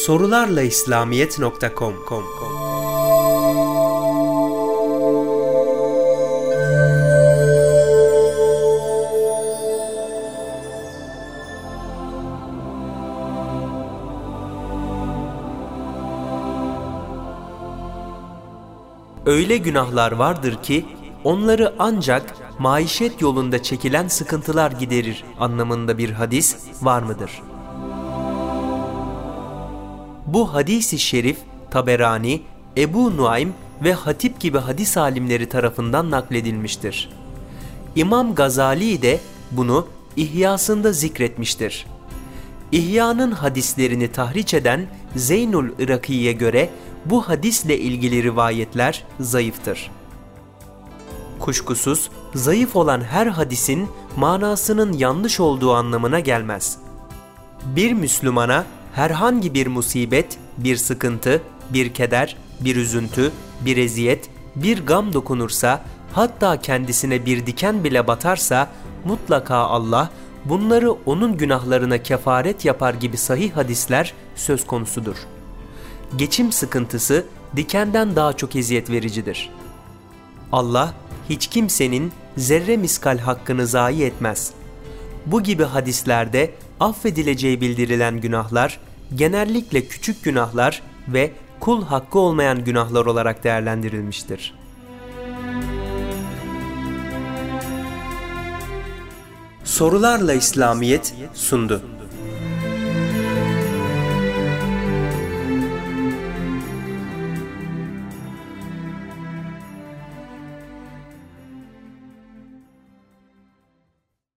Sorularla İslamiyet.com Öyle günahlar vardır ki onları ancak maişet yolunda çekilen sıkıntılar giderir anlamında bir hadis var mıdır? Bu hadisi şerif Taberani, Ebu Nuaym ve Hatip gibi hadis alimleri tarafından nakledilmiştir. İmam Gazali de bunu İhyasında zikretmiştir. İhya'nın hadislerini tahriç eden Zeynul Iraki'ye göre bu hadisle ilgili rivayetler zayıftır. Kuşkusuz zayıf olan her hadisin manasının yanlış olduğu anlamına gelmez. Bir Müslümana herhangi bir musibet, bir sıkıntı, bir keder, bir üzüntü, bir eziyet, bir gam dokunursa, hatta kendisine bir diken bile batarsa, mutlaka Allah bunları onun günahlarına kefaret yapar gibi sahih hadisler söz konusudur. Geçim sıkıntısı dikenden daha çok eziyet vericidir. Allah hiç kimsenin zerre miskal hakkını zayi etmez. Bu gibi hadislerde affedileceği bildirilen günahlar genellikle küçük günahlar ve kul hakkı olmayan günahlar olarak değerlendirilmiştir. Sorularla İslamiyet sundu.